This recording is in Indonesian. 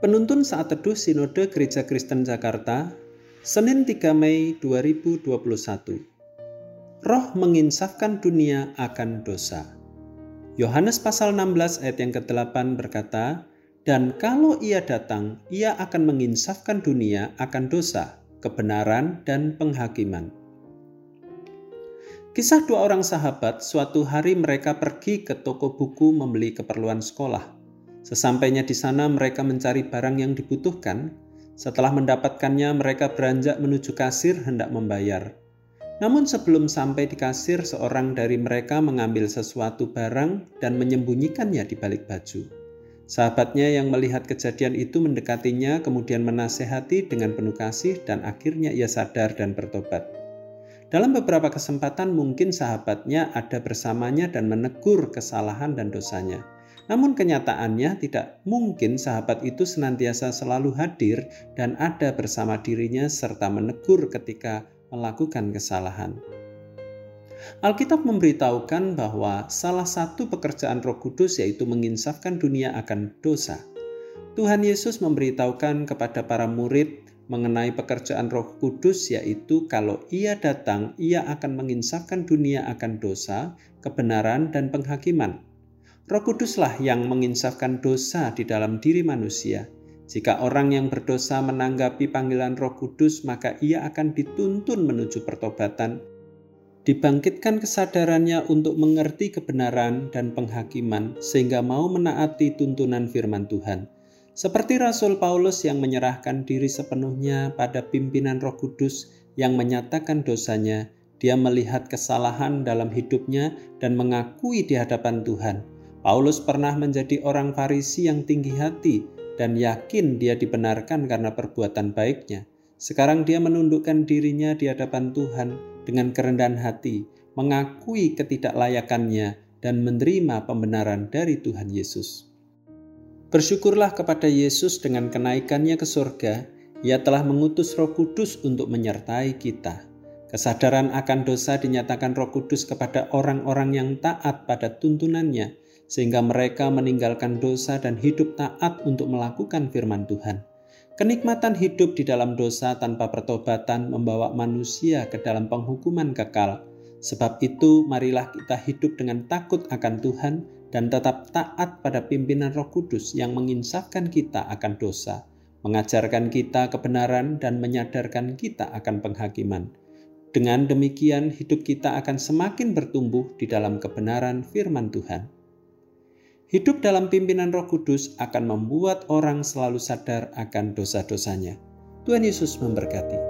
Penuntun saat teduh Sinode Gereja Kristen Jakarta, Senin 3 Mei 2021. Roh menginsafkan dunia akan dosa. Yohanes pasal 16 ayat yang ke-8 berkata, "Dan kalau ia datang, ia akan menginsafkan dunia akan dosa, kebenaran dan penghakiman." Kisah dua orang sahabat, suatu hari mereka pergi ke toko buku membeli keperluan sekolah. Sesampainya di sana mereka mencari barang yang dibutuhkan. Setelah mendapatkannya mereka beranjak menuju kasir hendak membayar. Namun sebelum sampai di kasir, seorang dari mereka mengambil sesuatu barang dan menyembunyikannya di balik baju. Sahabatnya yang melihat kejadian itu mendekatinya, kemudian menasehati dengan penuh kasih, dan akhirnya ia sadar dan bertobat. Dalam beberapa kesempatan mungkin sahabatnya ada bersamanya dan menegur kesalahan dan dosanya. Namun kenyataannya tidak mungkin sahabat itu senantiasa selalu hadir dan ada bersama dirinya serta menegur ketika melakukan kesalahan. Alkitab memberitahukan bahwa salah satu pekerjaan Roh Kudus yaitu menginsafkan dunia akan dosa. Tuhan Yesus memberitahukan kepada para murid mengenai pekerjaan Roh Kudus, yaitu kalau Ia datang, Ia akan menginsafkan dunia akan dosa, kebenaran, dan penghakiman. Roh Kuduslah yang menginsafkan dosa di dalam diri manusia. Jika orang yang berdosa menanggapi panggilan Roh Kudus, maka ia akan dituntun menuju pertobatan, dibangkitkan kesadarannya untuk mengerti kebenaran dan penghakiman, sehingga mau menaati tuntunan firman Tuhan. Seperti Rasul Paulus yang menyerahkan diri sepenuhnya pada pimpinan Roh Kudus yang menyatakan dosanya, dia melihat kesalahan dalam hidupnya dan mengakui di hadapan Tuhan. Paulus pernah menjadi orang Farisi yang tinggi hati dan yakin dia dibenarkan karena perbuatan baiknya. Sekarang dia menundukkan dirinya di hadapan Tuhan dengan kerendahan hati, mengakui ketidaklayakannya dan menerima pembenaran dari Tuhan Yesus. Bersyukurlah kepada Yesus dengan kenaikannya ke surga, ia telah mengutus roh kudus untuk menyertai kita. Kesadaran akan dosa dinyatakan roh kudus kepada orang-orang yang taat pada tuntunannya, sehingga mereka meninggalkan dosa dan hidup taat untuk melakukan firman Tuhan. Kenikmatan hidup di dalam dosa tanpa pertobatan membawa manusia ke dalam penghukuman kekal. Sebab itu, marilah kita hidup dengan takut akan Tuhan dan tetap taat pada pimpinan Roh Kudus yang menginsafkan kita akan dosa, mengajarkan kita kebenaran, dan menyadarkan kita akan penghakiman. Dengan demikian, hidup kita akan semakin bertumbuh di dalam kebenaran firman Tuhan. Hidup dalam pimpinan Roh Kudus akan membuat orang selalu sadar akan dosa-dosanya. Tuhan Yesus memberkati.